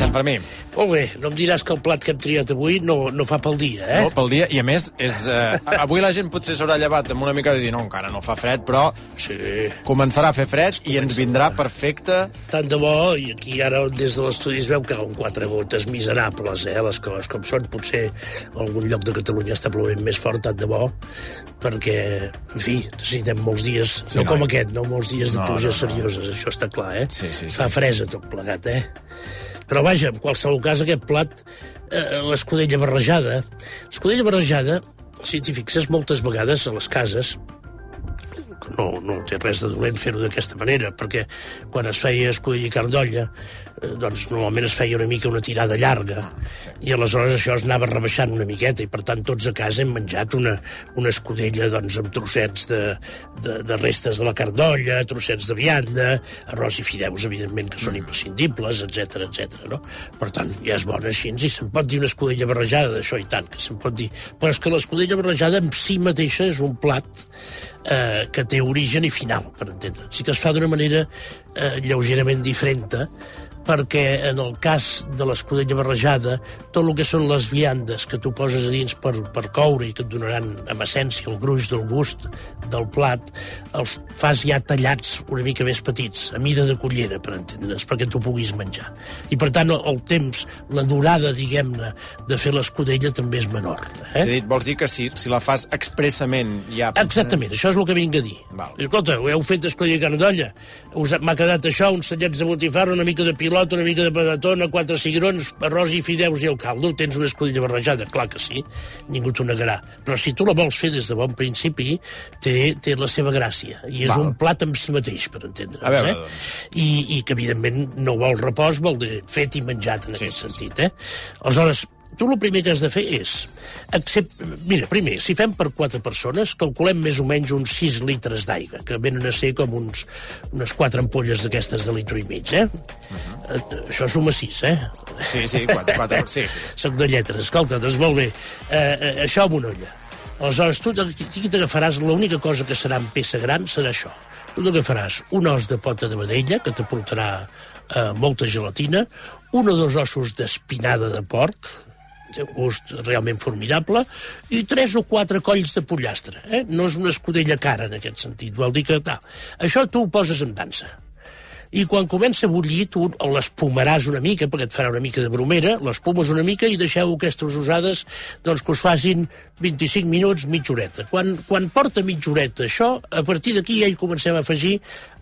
Estem, Fermí? Molt bé, no em diràs que el plat que hem triat avui no, no fa pel dia, eh? No, pel dia, i a més, és, eh, avui la gent potser s'haurà llevat amb una mica de dir no, encara no fa fred, però Sí. començarà a fer fred i ens vindrà perfecte. Tant de bo, i aquí ara des de l'estudi es veu que cauen quatre gotes miserables, eh? Les coses com són. Potser algun lloc de Catalunya està plovent més fort, tant de bo, perquè, en fi, necessitem molts dies, Sí, no, noi. com aquest, no molts dies de No, pluges no, no. serioses, això està clar, eh? Sí, sí, sí. Fa fresa tot plegat, eh? Però vaja, en qualsevol cas, aquest plat, eh, l'escudella barrejada, l'escudella barrejada, si t'hi fixes moltes vegades a les cases, no, no té res de dolent fer-ho d'aquesta manera, perquè quan es feia escudella i carn d'olla, eh, doncs normalment es feia una mica una tirada llarga, i aleshores això es anava rebaixant una miqueta, i per tant tots a casa hem menjat una, una escudella doncs, amb trossets de, de, de restes de la carn d'olla, trossets de vianda, arròs i fideus, evidentment, que són imprescindibles, etc etc. no? Per tant, ja és bona així, i se'n pot dir una escudella barrejada d'això i tant, que se'n pot dir. Però és que l'escudella barrejada en si mateixa és un plat eh, que té origen i final, per entendre. Sí que es fa d'una manera eh, lleugerament diferent, perquè en el cas de l'escudella barrejada, tot el que són les viandes que tu poses a dins per, per coure i que et donaran, amb essència, el gruix del gust del plat, els fas ja tallats una mica més petits, a mida de cullera, per entendre's, perquè tu puguis menjar. I, per tant, el, el temps, la durada, diguem-ne, de fer l'escudella també és menor. Eh? Eh? Dit, vols dir que si, si la fas expressament ja... Exactament, això és el que vinc a dir. Val. Escolta, ho heu fet escollir carn d'olla. Us- M'ha quedat això, uns tallets de botifarra, una mica de pilota, una mica de patatona, quatre cigrons, arròs i fideus i el caldo. Tens una escudella barrejada? Clar que sí, ningú t'ho negarà. Però si tu la vols fer des de bon principi, té, té la seva gràcia. I és Val. un plat en si mateix, per. A veure, eh? doncs. I, I que, evidentment, no vol repòs, vol dir fet i menjat, en Sí, aquest sí, sentit. Eh? Aleshores, tu el primer que has de fer és... Accept... Mira, primer, si fem per quatre persones, calculem més o menys uns 6 litres d'aigua, que venen a ser com uns, unes quatre ampolles d'aquestes de litro i mig, eh? Uh -huh. Això suma 6, eh? Sí, sí, quatre, quatre, sí, sí. Soc de lletres. Escolta, doncs molt bé. Eh, eh, això amb una olla. Aleshores, tu aquí t'agafaràs, l'única cosa que serà en peça gran serà això. Tu t'agafaràs un os de pota de vedella, que t'aportarà eh, molta gelatina, un o dos ossos d'espinada de porc, té un gust realment formidable, i tres o quatre colls de pollastre. Eh? No és una escudella cara, en aquest sentit. Vol dir que... Tal. Això tu ho poses en dansa. I quan comença a bullir, tu l'espumaràs una mica, perquè et farà una mica de bromera, l'espumes una mica i deixeu aquestes usades doncs, que us facin 25 minuts, mitja horeta. Quan, quan porta mitja horeta això, a partir d'aquí ja hi comencem a afegir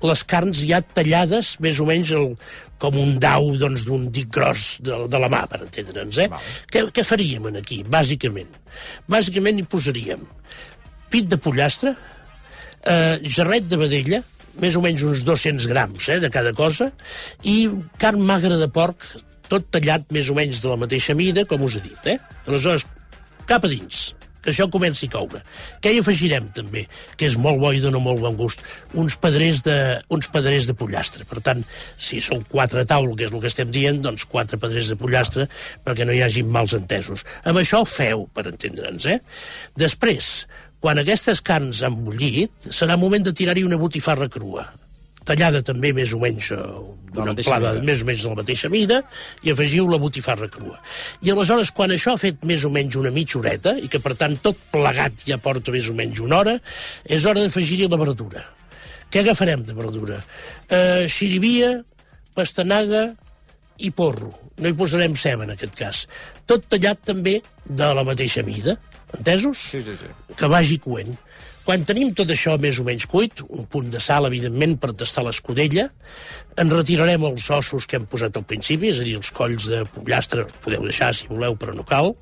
les carns ja tallades, més o menys el, com un dau doncs, d'un dic gros de, de la mà, per entendre'ns. Eh? Què, què faríem aquí, bàsicament? Bàsicament hi posaríem pit de pollastre, eh, jarret de vedella, més o menys uns 200 grams eh, de cada cosa, i carn magra de porc, tot tallat més o menys de la mateixa mida, com us he dit. Eh? Aleshores, cap a dins, que això comenci a coure. Què hi afegirem, també, que és molt bo i dona molt bon gust? Uns pedrers de, uns pedrers de pollastre. Per tant, si són quatre taul, que és el que estem dient, doncs quatre pedrers de pollastre, perquè no hi hagi mals entesos. Amb això feu, per entendre'ns, eh? Després, quan aquestes carns han bullit, serà moment de tirar-hi una botifarra crua tallada també més o menys eh, una mateixa amplada mida. més o menys de la mateixa mida, i afegiu la botifarra crua. I aleshores, quan això ha fet més o menys una mitja horeta, i que per tant tot plegat ja porta més o menys una hora, és hora d'afegir-hi la verdura. Què agafarem de verdura? Eh, xirivia, pastanaga i porro. No hi posarem ceba, en aquest cas. Tot tallat també de la mateixa mida. Entesos? Sí, sí, sí. que vagi coent. Quan tenim tot això més o menys cuit, un punt de sal, evidentment, per tastar l'escudella, en retirarem els ossos que hem posat al principi, és a dir, els colls de pollastre, els podeu deixar si voleu, però no cal,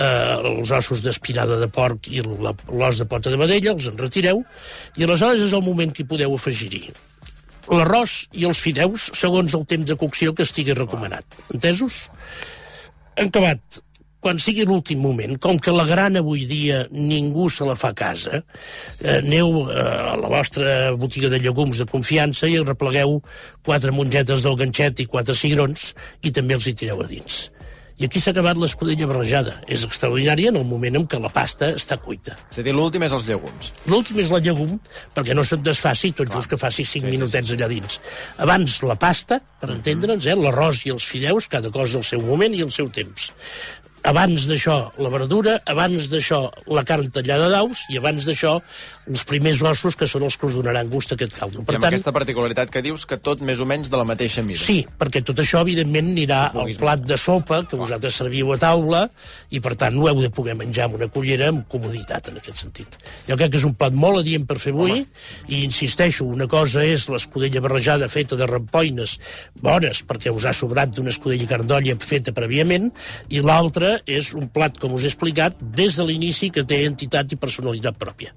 eh, els ossos d'espinada de porc i l'os de pota de vedella, els en retireu, i aleshores és el moment que podeu afegir-hi l'arròs i els fideus segons el temps de cocció que estigui recomanat. Entesos? En acabat, quan sigui l'últim moment, com que la gran avui dia ningú se la fa a casa, eh, aneu eh, a la vostra botiga de llegums de confiança i replegueu quatre mongetes del ganxet i quatre cigrons i també els hi tireu a dins. I aquí s'ha acabat l'escudella barrejada. És extraordinària en el moment en què la pasta està cuita. És a dir, l'últim és els llegums. L'últim és la llegum, perquè no se't desfaci, tot just que faci 5 Sí, sí, sí, minutets allà dins. Abans la pasta, per entendre'ns, eh, l'arròs i els fideus, cada cosa al seu moment i al seu temps. Abans d'això, la verdura, abans d'això, la carn tallada d'aus, i abans d'això, els primers ossos, que són els que us donaran gust a aquest caldo. Per I amb aquesta particularitat que dius que tot més o menys de la mateixa mida. Sí, perquè tot això, evidentment, anirà al plat de sopa que vosaltres serviu a taula i, per tant, ho heu de poder menjar amb una cullera amb comoditat, en aquest sentit. Jo crec que és un plat molt adient per fer avui i, insisteixo, una cosa és l'escudella barrejada feta de rampoines bones, perquè us ha sobrat d'una escudella carn d'olla feta prèviament, i l'altra és un plat, com us he explicat, des de l'inici que té entitat i personalitat pròpia.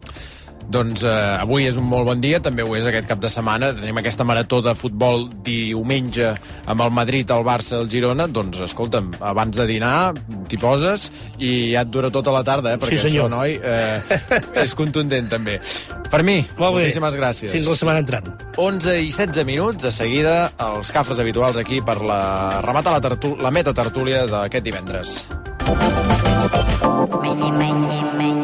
Doncs eh, avui és un molt bon dia, també ho és aquest cap de setmana. Tenim aquesta marató de futbol diumenge amb el Madrid, el Barça, el Girona. Doncs, escolta'm, abans de dinar t'hi poses i ja et dura tota la tarda, eh? perquè senyor. això, noi, eh, és contundent, també. Per mi, Molt bé. moltíssimes gràcies. Fins la setmana entrant. 11 i 16 minuts, de seguida, els cafres habituals aquí per la rematar la, la meta tertúlia d'aquest divendres. Many, many, many.